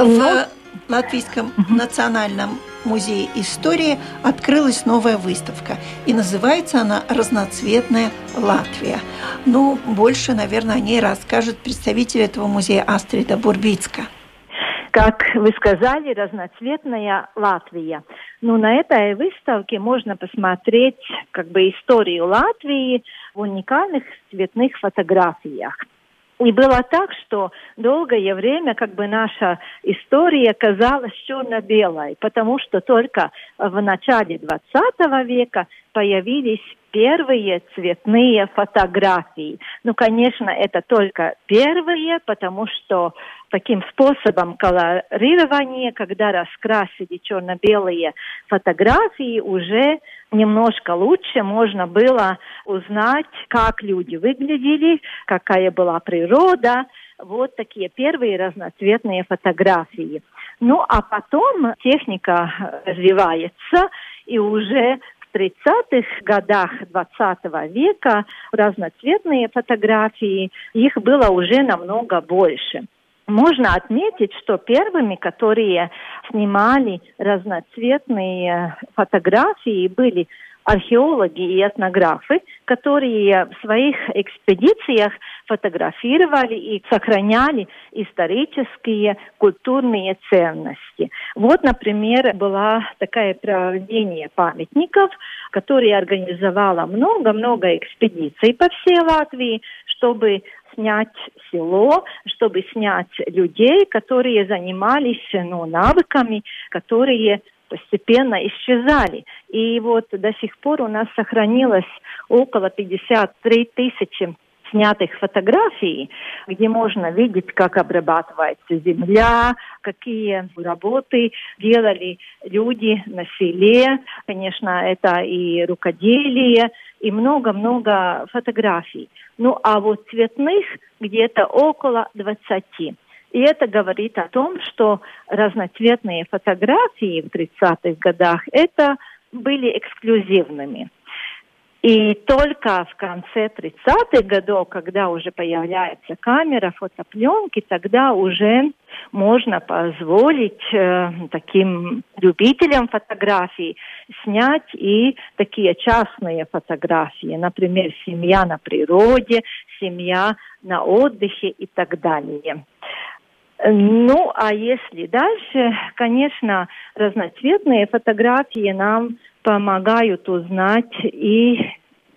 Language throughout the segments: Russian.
В Латвийском национальном музее истории открылась новая выставка. И называется она «Разноцветная Латвия». Ну, больше, наверное, о ней расскажет представитель этого музея Астрида Бурбицка. Как вы сказали, разноцветная Латвия. Ну, на этой выставке можно посмотреть как бы историю Латвии в уникальных цветных фотографиях. И было так, что долгое время как бы наша история казалась черно-белой, потому что только в начале 20 века появились первые цветные фотографии. Ну, конечно, это только первые, потому что таким способом колорирования, когда раскрасили черно-белые фотографии, уже немножко лучше можно было узнать, как люди выглядели, какая была природа. Вот такие первые разноцветные фотографии. Ну, а потом техника развивается, и уже 30-х годах 20 века разноцветные фотографии, их было уже намного больше. Можно отметить, что первыми, которые снимали разноцветные фотографии, были археологи и этнографы, которые в своих экспедициях фотографировали и сохраняли исторические, культурные ценности. Вот, например, была такая проведение памятников, которое организовало много-много экспедиций по всей Латвии, чтобы снять село, чтобы снять людей, которые занимались ну, навыками, которые постепенно исчезали. И вот до сих пор у нас сохранилось около 53 тысячи снятых фотографий, где можно видеть, как обрабатывается земля, какие работы делали люди на селе. Конечно, это и рукоделие, и много-много фотографий. Ну, а вот цветных где-то около 20. И это говорит о том, что разноцветные фотографии в 30-х годах это были эксклюзивными. И только в конце 30-х годов, когда уже появляется камера, фотопленки, тогда уже можно позволить э, таким любителям фотографий снять и такие частные фотографии, например, семья на природе, семья на отдыхе и так далее. Ну, а если дальше, конечно, разноцветные фотографии нам помогают узнать и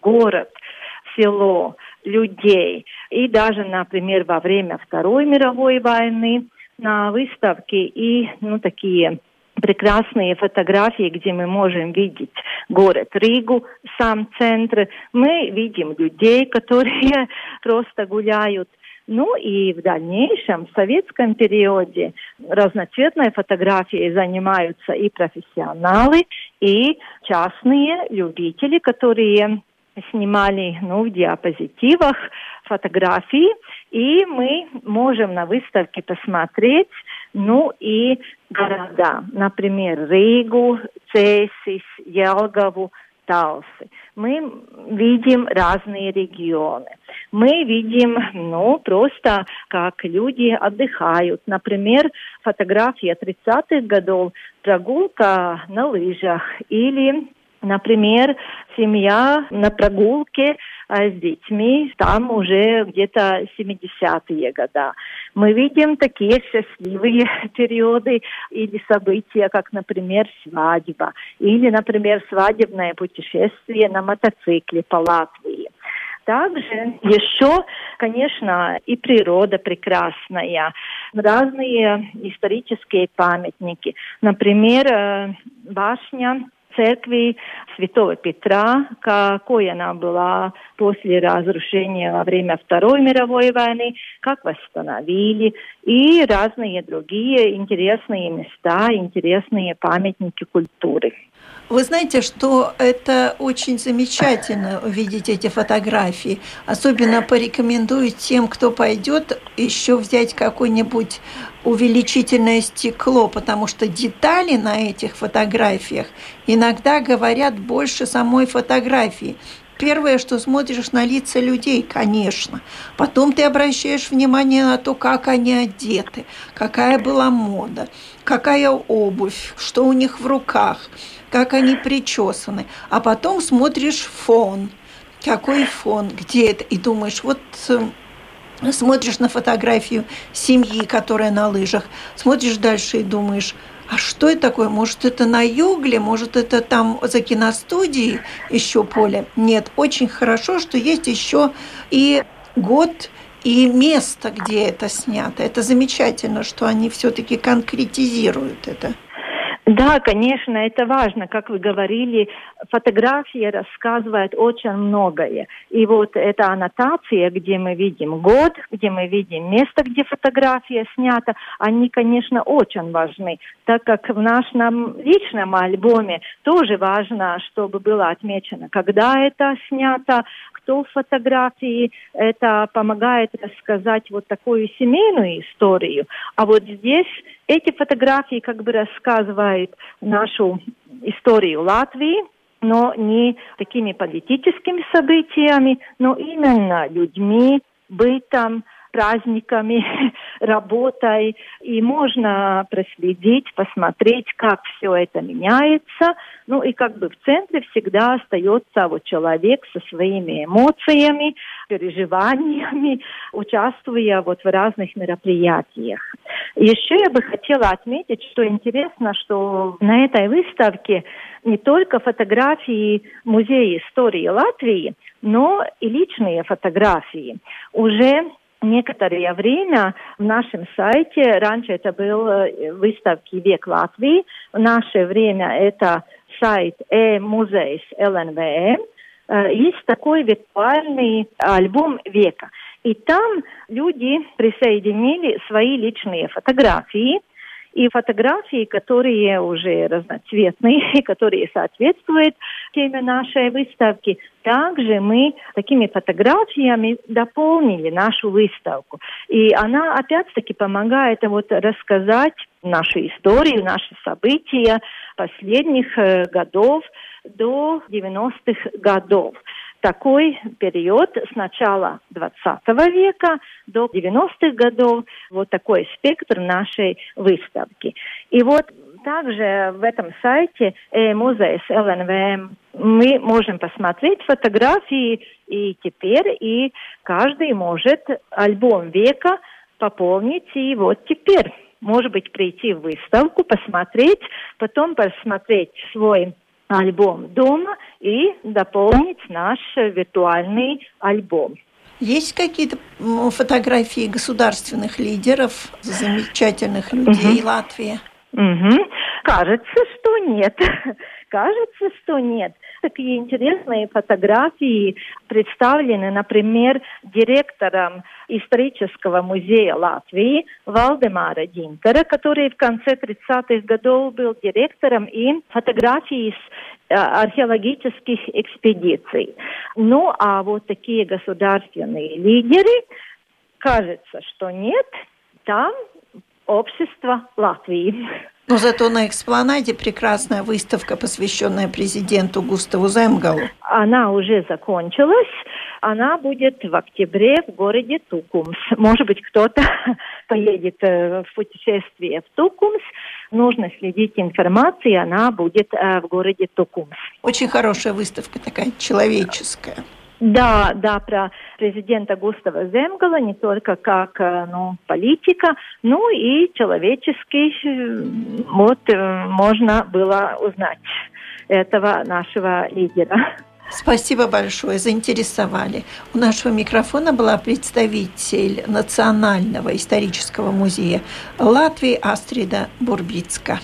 город, село, людей. И даже, например, во время Второй мировой войны на выставке и ну, такие прекрасные фотографии, где мы можем видеть город Ригу, сам центр. Мы видим людей, которые просто гуляют ну и в дальнейшем, в советском периоде, разноцветной фотографией занимаются и профессионалы, и частные любители, которые снимали ну, в диапозитивах фотографии, и мы можем на выставке посмотреть, ну и города, например, Ригу, Цесис, Елгаву, Талсы. Мы видим разные регионы. Мы видим, ну, просто как люди отдыхают. Например, фотография 30-х годов, прогулка на лыжах или Например, семья на прогулке а с детьми, там уже где-то 70-е годы. Мы видим такие счастливые периоды или события, как, например, свадьба, или, например, свадебное путешествие на мотоцикле по Латвии. Также еще, конечно, и природа прекрасная. разные исторические памятники. Например, башня церкви Святого Петра, какой она была после разрушения во время Второй мировой войны, как восстановили, и разные другие интересные места, интересные памятники культуры. Вы знаете, что это очень замечательно увидеть эти фотографии. Особенно порекомендую тем, кто пойдет, еще взять какое-нибудь увеличительное стекло, потому что детали на этих фотографиях иногда говорят больше самой фотографии. Первое, что смотришь на лица людей, конечно. Потом ты обращаешь внимание на то, как они одеты, какая была мода, какая обувь, что у них в руках – как они причесаны, а потом смотришь фон, какой фон, где это, и думаешь, вот э, смотришь на фотографию семьи, которая на лыжах, смотришь дальше и думаешь, а что это такое? Может, это на югле? Может, это там за киностудией еще поле? Нет, очень хорошо, что есть еще и год, и место, где это снято. Это замечательно, что они все-таки конкретизируют это. Да, конечно, это важно. Как вы говорили, фотография рассказывает очень многое. И вот эта аннотация, где мы видим год, где мы видим место, где фотография снята, они, конечно, очень важны, так как в нашем личном альбоме тоже важно, чтобы было отмечено, когда это снято, кто в фотографии. Это помогает рассказать вот такую семейную историю. А вот здесь эти фотографии как бы рассказывают нашу историю Латвии, но не такими политическими событиями, но именно людьми, бытом, праздниками, работой. И можно проследить, посмотреть, как все это меняется. Ну и как бы в центре всегда остается вот человек со своими эмоциями, переживаниями, участвуя вот в разных мероприятиях. Еще я бы хотела отметить, что интересно, что на этой выставке не только фотографии Музея истории Латвии, но и личные фотографии. Уже некоторое время в нашем сайте, раньше это был э, выставки «Век Латвии», в наше время это сайт e-музейс ЛНВМ, есть такой виртуальный альбом века. И там люди присоединили свои личные фотографии – и фотографии, которые уже разноцветные, которые соответствуют теме нашей выставки. Также мы такими фотографиями дополнили нашу выставку. И она опять-таки помогает вот рассказать нашу историю, наши события последних э, годов до 90-х годов такой период с начала 20 века до 90-х годов, вот такой спектр нашей выставки. И вот также в этом сайте э, музея с ЛНВМ мы можем посмотреть фотографии и теперь, и каждый может альбом века пополнить, и вот теперь может быть прийти в выставку, посмотреть, потом посмотреть свой альбом дома и дополнить наш виртуальный альбом. Есть какие-то фотографии государственных лидеров, замечательных людей угу. Латвии? Угу. Кажется, что нет. Кажется, что нет. Такие интересные фотографии представлены, например, директором исторического музея Латвии Валдемара Динтера, который в конце 30-х годов был директором и фотографии из э, археологических экспедиций. Ну, а вот такие государственные лидеры, кажется, что нет, там общество Латвии. Но зато на экспланаде прекрасная выставка, посвященная президенту Густаву Земгалу. Она уже закончилась. Она будет в октябре в городе Тукумс. Может быть, кто-то поедет э, в путешествие в Тукумс. Нужно следить информацией, она будет э, в городе Тукумс. Очень хорошая выставка такая, человеческая. Да, да, про президента Густава Земгала не только как э, ну, политика, но и человеческий, э, вот э, можно было узнать этого нашего лидера. Спасибо большое, заинтересовали. У нашего микрофона была представитель Национального исторического музея Латвии Астрида Бурбицка.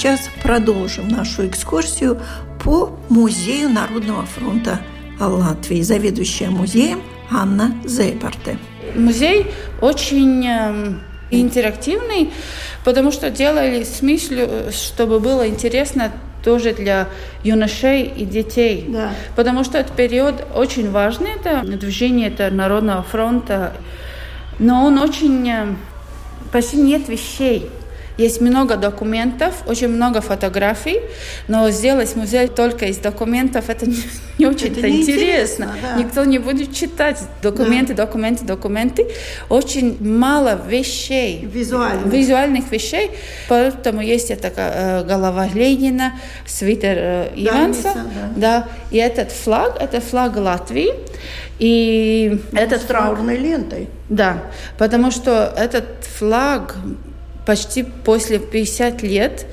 Сейчас продолжим нашу экскурсию по Музею Народного фронта Латвии. Заведующая музеем Анна Зейпарте. Музей очень эм, интерактивный, потому что делали с мыслью, чтобы было интересно тоже для юношей и детей. Да. Потому что этот период очень важный, это движение это Народного фронта, но он очень... Эм, почти нет вещей, есть много документов, очень много фотографий, но сделать музей только из документов это не, не очень-то интересно. интересно да. Никто не будет читать документы, да. документы, документы. Очень мало вещей, визуальных, визуальных вещей. Поэтому есть это э, голова Ленина, свитер э, Иванса, да, да. да. И этот флаг, это флаг Латвии. И этот с траурной флаг, лентой. Да, потому что этот флаг почти после 50 лет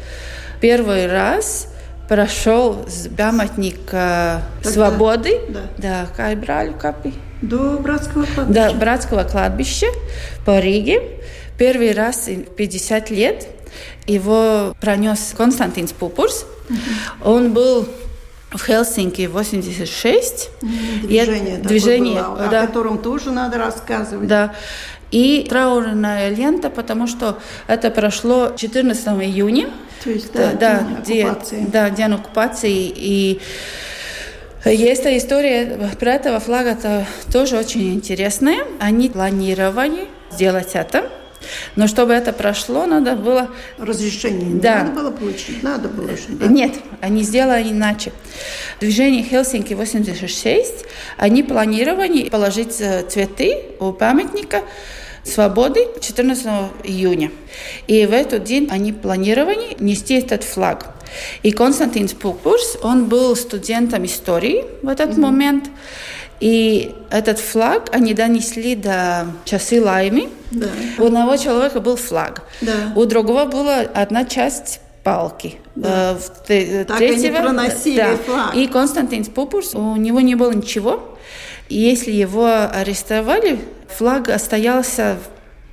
первый раз прошел с памятника Тогда, свободы, да, да Кайбралю Капи. До братского кладбища. До братского кладбища по Риге. Первый раз в 50 лет его пронес Константин Пупурс. Угу. Он был в Хельсинки 86. Движение, и, движение было, да. о котором тоже надо рассказывать. Да. И траурная лента, потому что это прошло 14 июня. То есть, да, да, день оккупации. Да, день оккупации. И есть история про этого флага, это тоже очень интересная. Они планировали сделать это. Но чтобы это прошло, надо было... Разрешение да. надо было получить? Надо было да? Нет, они сделали иначе. Движение Хельсинки 86, они планировали положить э, цветы у памятника свободы 14 июня. И в этот день они планировали нести этот флаг. И Константин Пукурс, он был студентом истории в этот mm-hmm. момент. И этот флаг они донесли до часы Лайми. Да. У одного человека был флаг. Да. У другого была одна часть палки. Да. Э, в, так третьего, они проносили да. флаг. И Константин Пупурс, у него не было ничего. И если его арестовали, флаг остался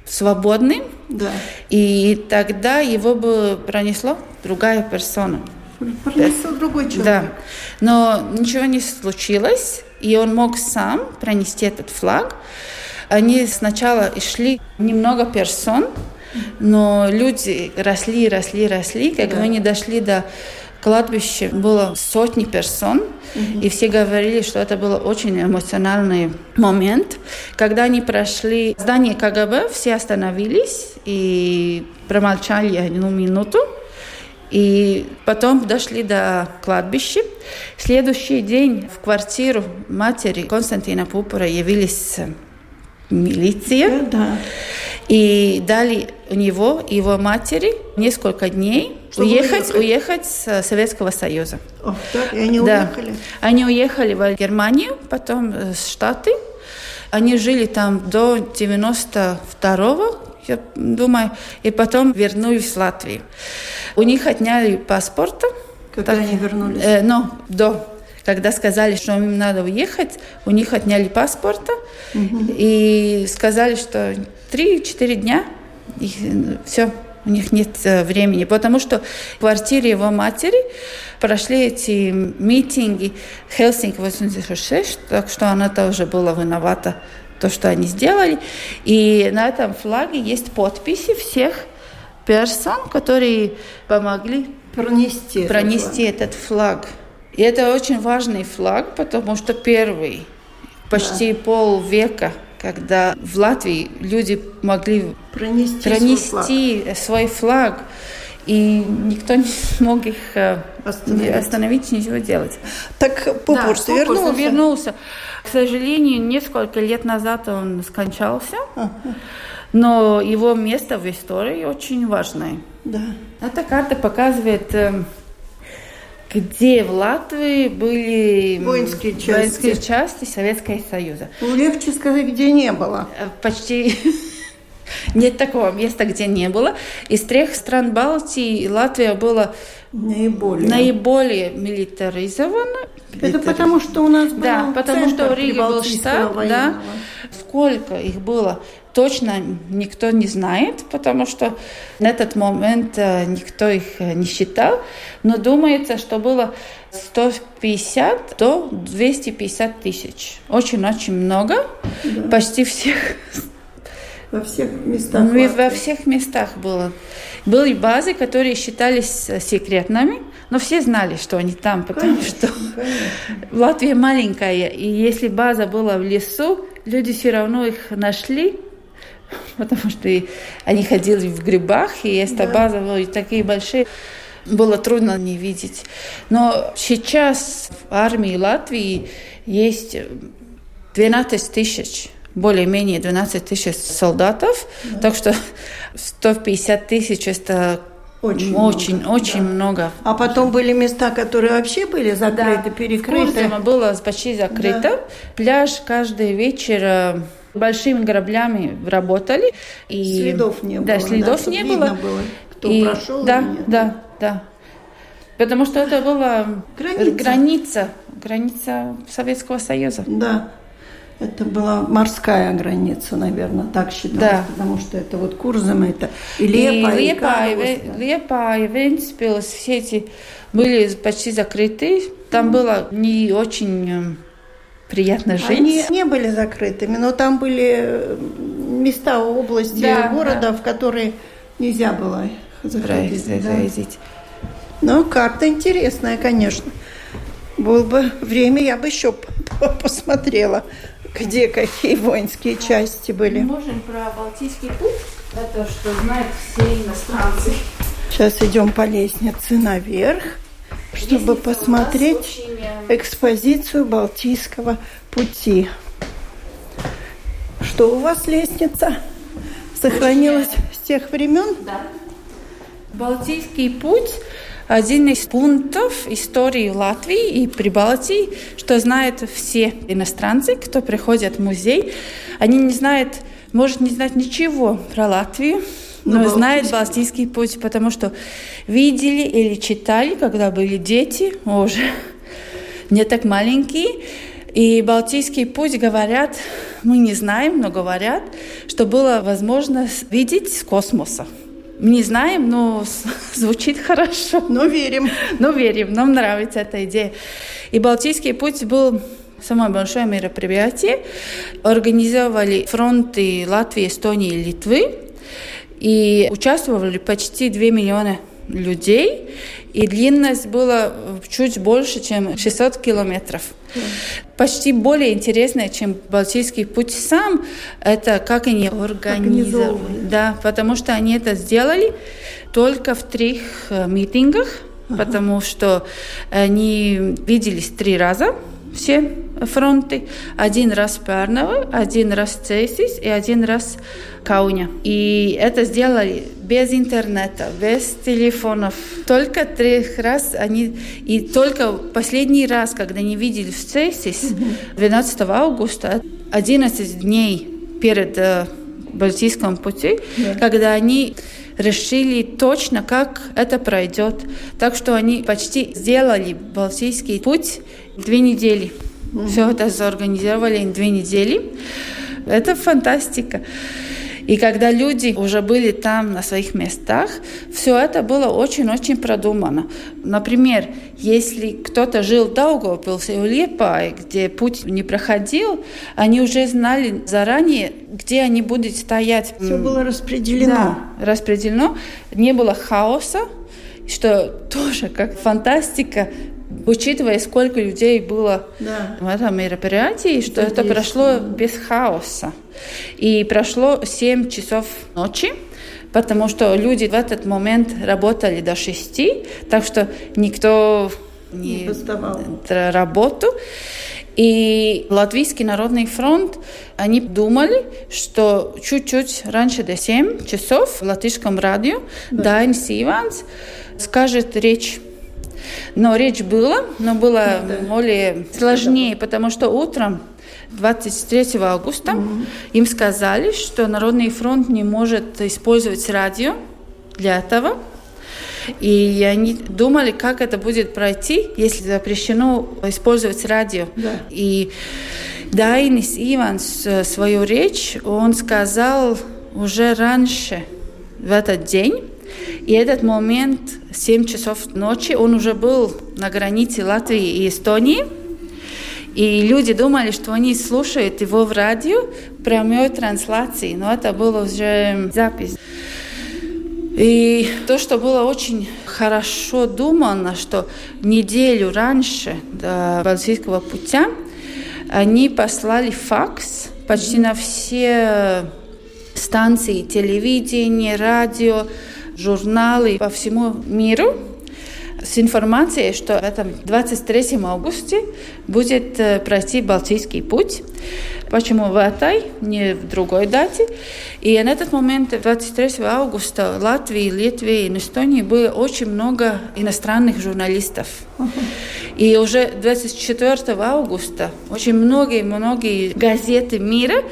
свободным, да. и тогда его бы пронесло другая персона. Пронесло да. другой человек. Да. Но ничего не случилось, и он мог сам пронести этот флаг. Они сначала шли немного персон, но люди росли, росли, росли. Когда да. они дошли до кладбище было сотни персон, mm-hmm. и все говорили, что это был очень эмоциональный момент. Когда они прошли здание КГБ, все остановились и промолчали одну минуту. И потом дошли до кладбища. Следующий день в квартиру матери Константина Пупора явились милиция. Да. И дали у него и его матери несколько дней Чтобы уехать, уехать, уехать с Советского Союза. О, так, и они да. уехали? Они уехали в Германию, потом в э, Штаты. Они жили там до 92-го, я думаю, и потом вернулись в Латвию. У них отняли паспорт. Когда так, они вернулись? Э, ну, до когда сказали, что им надо уехать, у них отняли паспорта угу. и сказали, что 3-4 дня и все, у них нет э, времени, потому что в квартире его матери прошли эти митинги Хелсинки 86, так что она тоже была виновата то, что они сделали. И на этом флаге есть подписи всех персон, которые помогли пронести, пронести этот флаг. И это очень важный флаг, потому что первый почти да. полвека, когда в Латвии люди могли пронести, пронести свой, флаг. свой флаг, и никто не смог их э, остановить, остановить ничего делать. Так Пупурс да, вернулся? вернулся. К сожалению, несколько лет назад он скончался, ага. Но его место в истории очень важное. Да. Эта карта показывает э, где в Латвии были воинские части, воинские части Советского Союза. Ну, легче сказать, где не было. Э, почти нет такого места, где не было. Из трех стран Балтии Латвия была наиболее, наиболее милитаризована. Это потому, что у нас был Да, потому что в Риге был штаб, да. Сколько их было, точно никто не знает, потому что на этот момент э, никто их э, не считал. Но думается, что было 150 до 250 тысяч. Очень-очень много. Да. Почти всех во всех местах. Ну, во всех местах было. Были базы, которые считались э, секретными, но все знали, что они там, потому конечно, что конечно. Латвия маленькая, и если база была в лесу, люди все равно их нашли, потому что они ходили в грибах, и эта да. была такие большие, было трудно не видеть. Но сейчас в армии Латвии есть 12 тысяч более-менее 12 тысяч солдатов, да. так что 150 тысяч это очень, очень, много, очень да. много. А потом были места, которые вообще были закрыты, да. перекрыты. В было почти закрыто. Да. Пляж каждый вечер э, большими граблями работали. И... Следов не было. Да, следов да, не было. было. Кто и... прошел? Да, да, да. Потому что это была граница, граница, граница Советского Союза. Да. Это была морская граница, наверное, так считалось, да. потому что это вот Курзам, это и Лепа, и, и Лепа, и, Лепа, и Вентспилс, все эти были почти закрыты. Там было не очень э, приятно жить. Они не были закрытыми, но там были места области да, города, да. в которые нельзя было заходить. Да. Но карта интересная, конечно. Было бы время, я бы еще посмотрела где какие воинские части были. Мы можем про Балтийский путь, это что знают все иностранцы. Сейчас идем по лестнице наверх, чтобы посмотреть экспозицию Балтийского пути. Что у вас лестница? Сохранилась с тех времен? Да. Балтийский путь один из пунктов истории Латвии и Прибалтии, что знают все иностранцы, кто приходит в музей. Они не знают, может не знать ничего про Латвию, но, но знают Балтийский путь, потому что видели или читали, когда были дети, уже не так маленькие. И Балтийский путь говорят, мы не знаем, но говорят, что было возможно видеть с космоса. Мы не знаем, но звучит хорошо. Но верим. Но верим, нам нравится эта идея. И Балтийский путь был самое большое мероприятие. Организовали фронты Латвии, Эстонии и Литвы. И участвовали почти 2 миллиона людей. И длинность была чуть больше, чем 600 километров. Почти более интересное, чем Балтийский путь сам, это как они организовали. Да, потому что они это сделали только в трех э, митингах, ага. потому что они виделись три раза все фронты. Один раз Перново, один раз Цейсис и один раз Кауня. И это сделали без интернета, без телефонов. Только три раз они... И только последний раз, когда они видели в Цейсис, 12 августа, 11 дней перед э, Балтийским пути, yeah. когда они решили точно, как это пройдет. Так что они почти сделали Балтийский путь две недели. Mm-hmm. Все это зорганизовали две недели. Это фантастика. И когда люди уже были там на своих местах, все это было очень-очень продумано. Например, если кто-то жил в Даугавпилсе и Лепае, где путь не проходил, они уже знали заранее, где они будут стоять. Все было распределено. Да, распределено. Не было хаоса, что тоже как фантастика, учитывая, сколько людей было да. в этом мероприятии, что это, это прошло без хаоса. И прошло 7 часов ночи, потому что люди в этот момент работали до 6, так что никто не, не работу. И Латвийский народный фронт, они думали, что чуть-чуть раньше до 7 часов в латышском радио да. Дайнс Иванс скажет речь. Но речь была, но было да. более сложнее, потому что утром 23 августа mm-hmm. им сказали, что Народный фронт не может использовать радио для этого. И они думали, как это будет пройти, если запрещено использовать радио. Да. И Дайнис Иванс свою речь, он сказал уже раньше, в этот день, и этот момент, 7 часов ночи, он уже был на границе Латвии и Эстонии. И люди думали, что они слушают его в радио прямой трансляции, но это было уже запись. И то, что было очень хорошо думано, что неделю раньше до Балтийского путя они послали факс почти на все станции телевидения, радио, журналы по всему миру с информацией, что в этом 23 августе будет э, пройти Балтийский путь. Почему в этой, не в другой дате. И на этот момент, 23 августа, в Латвии, Литве и Эстонии было очень много иностранных журналистов. И уже 24 августа очень многие-многие газеты мира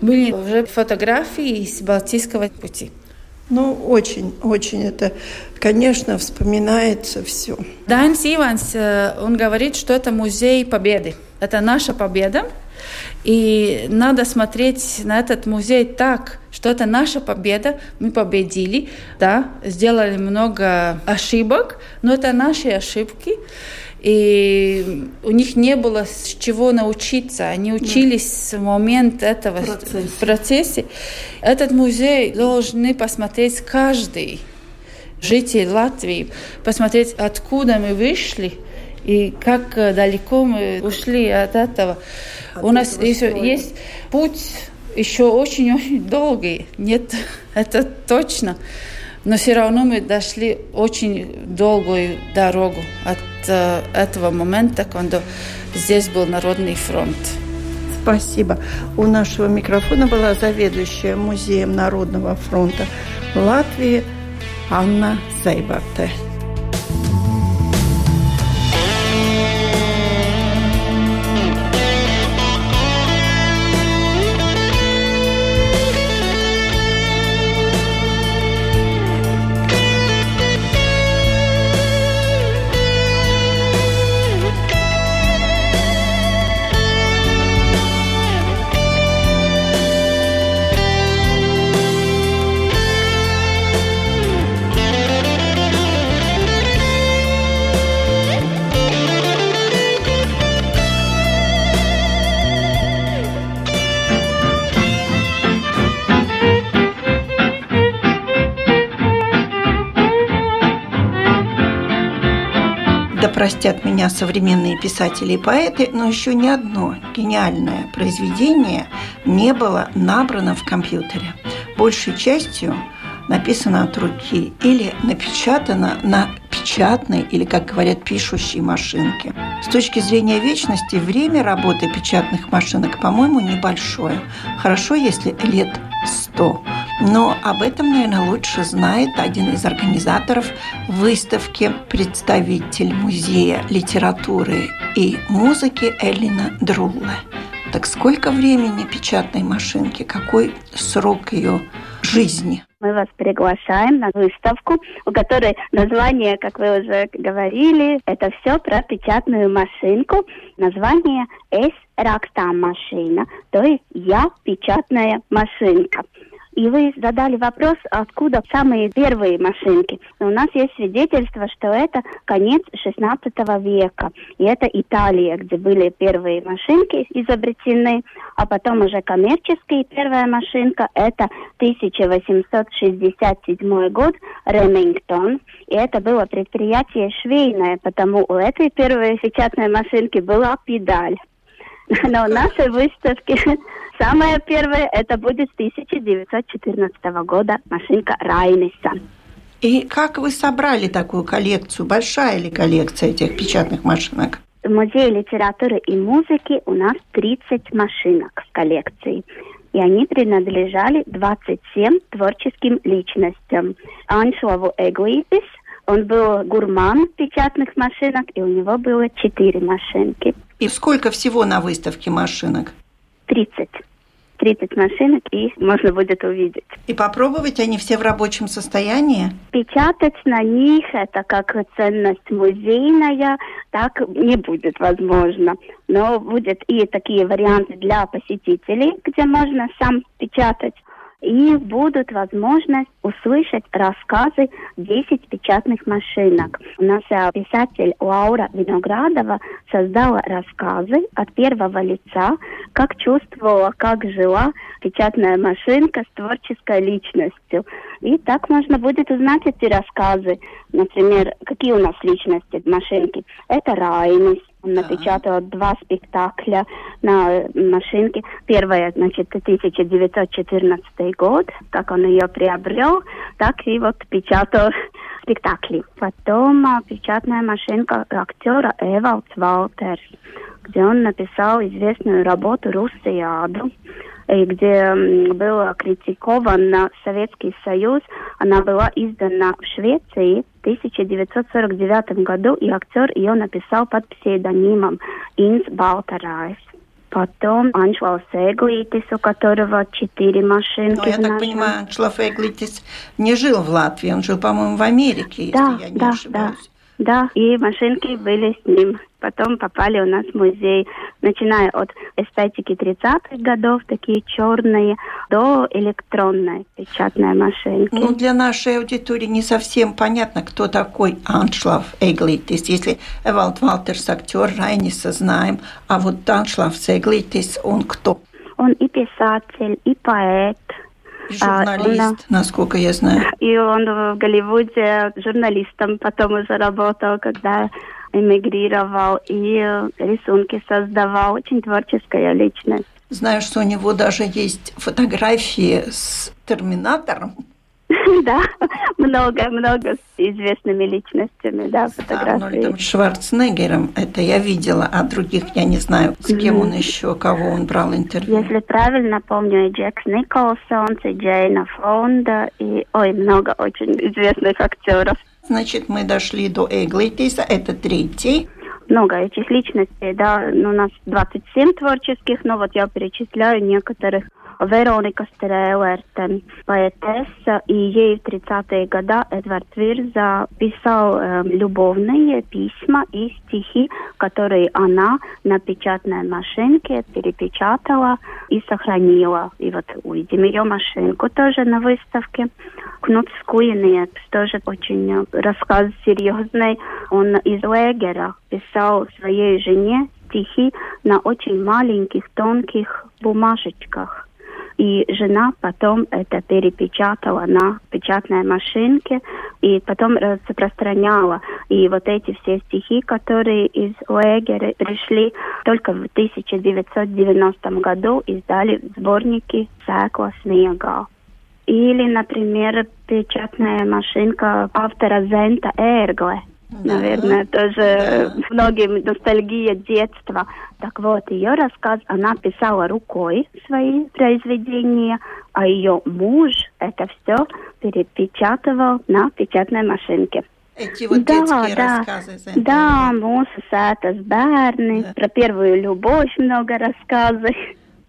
были уже фотографии из Балтийского пути. Ну, очень, очень это, конечно, вспоминается все. Дайнс Иванс, э, он говорит, что это музей победы. Это наша победа. И надо смотреть на этот музей так, что это наша победа, мы победили, да, сделали много ошибок, но это наши ошибки и у них не было с чего научиться. Они учились с момента этого Процесс. процесса. Этот музей должны посмотреть каждый житель Латвии, посмотреть, откуда мы вышли и как далеко мы ушли от этого. От У нас еще есть путь еще очень-очень долгий. Нет, это точно. Но все равно мы дошли очень долгую дорогу от э, этого момента, когда здесь был Народный фронт. Спасибо. У нашего микрофона была заведующая музеем Народного фронта Латвии Анна Зайбарте. Простят меня современные писатели и поэты, но еще ни одно гениальное произведение не было набрано в компьютере. Большей частью написано от руки или напечатано на печатной или, как говорят, пишущей машинке. С точки зрения вечности, время работы печатных машинок, по-моему, небольшое. Хорошо, если лет сто. Но об этом, наверное, лучше знает один из организаторов выставки, представитель музея литературы и музыки Эллина Друлле. Так сколько времени печатной машинке? Какой срок ее жизни? Мы вас приглашаем на выставку, у которой название, как вы уже говорили, это все про печатную машинку. Название «Эс ракстам машина», то есть «Я печатная машинка». И вы задали вопрос, откуда самые первые машинки. У нас есть свидетельство, что это конец 16 века. И это Италия, где были первые машинки изобретены, а потом уже коммерческие первая машинка. Это 1867 год, Ремингтон. И это было предприятие швейное, потому у этой первой печатной машинки была педаль. Но нашей выставке самое первое это будет с 1914 года машинка Райниса. И как вы собрали такую коллекцию? Большая ли коллекция этих печатных машинок? В Музее литературы и музыки у нас 30 машинок в коллекции. И они принадлежали 27 творческим личностям. Аншлаву Эглитис, он был гурман печатных машинок, и у него было 4 машинки. И сколько всего на выставке машинок? 30. 30 машинок, и можно будет увидеть. И попробовать они все в рабочем состоянии? Печатать на них это как ценность музейная, так не будет возможно. Но будет и такие варианты для посетителей, где можно сам печатать и будут возможность услышать рассказы 10 печатных машинок. У нас э, писатель Лаура Виноградова создала рассказы от первого лица, как чувствовала, как жила печатная машинка с творческой личностью. И так можно будет узнать эти рассказы. Например, какие у нас личности машинки. Это Райнис, он напечатал два спектакля на машинке. Первое, значит, 1914 год, как он ее приобрел, так и вот печатал спектакли. Потом а, печатная машинка актера Эвалдс Валтерс, где он написал известную работу «Руссияду» и где был критикован Советский Союз. Она была издана в Швеции 1949 году, и актер ее написал под псевдонимом Инс Балтарайс. Потом Аншлаус Эглитис, у которого четыре машинки. Ну, я так понимаю, Аншлаус Эглитис не жил в Латвии, он жил, по-моему, в Америке, да, если я не да, ошибаюсь. Да. Да, и машинки были с ним. Потом попали у нас в музей, начиная от эстетики 30-х годов, такие черные, до электронной печатной машинки. Ну, для нашей аудитории не совсем понятно, кто такой Аншлав Эглитис. Если Эвалд Валтерс актер Райниса знаем, а вот Аншлав Эглитис, он кто? Он и писатель, и поэт, Журналист, а, он, насколько я знаю. И он в Голливуде журналистом потом уже работал, когда эмигрировал и рисунки создавал. Очень творческая личность. Знаю, что у него даже есть фотографии с Терминатором. Да, много-много с известными личностями, да, фотографии. Арнольдом Шварценеггером, это я видела, а других я не знаю, с кем он еще, кого он брал интервью. Если правильно помню, и Джекс Николсон, и Джейна Фонда, и, ой, много очень известных актеров. Значит, мы дошли до Эглитиса, это третий много этих личностей, да, ну, у нас 27 творческих, но вот я перечисляю некоторых Вероника Стрелерте, поэтесса, и ей в 30-е годы Эдвард Вирза писал э, любовные письма и стихи, которые она на печатной машинке перепечатала и сохранила. И вот увидим ее машинку тоже на выставке. Кнут Скуинет, тоже очень рассказ серьезный. Он из Легера писал своей жене стихи на очень маленьких тонких бумажечках. И жена потом это перепечатала на печатной машинке и потом распространяла. И вот эти все стихи, которые из лагеря пришли, только в 1990 году издали сборники «Сэкла снега». Или, например, печатная машинка автора Зента Эргле. Наверное, тоже многим ностальгия детства. Так вот, ее рассказ, она писала рукой свои произведения, а ее муж это все перепечатывал на печатной машинке. Эти вот да, детские да, рассказы. Да, mūsu sētas bērni, да. про первую любовь много рассказов.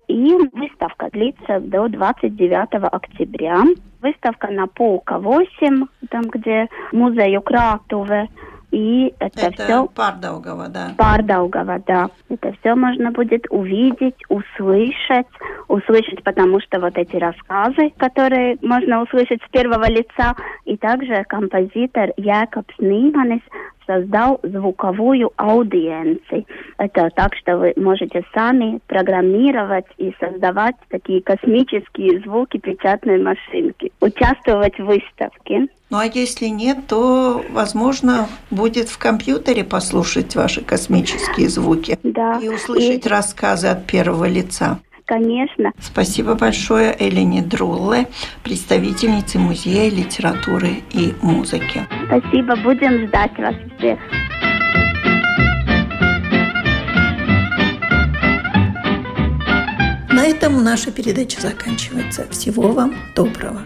И выставка длится до 29 октября. Выставка на Полка 8, там, где музей Кратуве. И это, это все... Пардаугава, да. Пардаугава, да. Это все можно будет увидеть, услышать, услышать, потому что вот эти рассказы, которые можно услышать с первого лица, и также композитор Якобс Ниманис создал звуковую аудиенцию. Это так, что вы можете сами программировать и создавать такие космические звуки печатной машинки, участвовать в выставке. Ну а если нет, то, возможно, будет в компьютере послушать ваши космические звуки да. и услышать и... рассказы от первого лица. Конечно. Спасибо большое Элине Друлле, представительнице Музея литературы и музыки. Спасибо, будем ждать вас всех. На этом наша передача заканчивается. Всего вам доброго.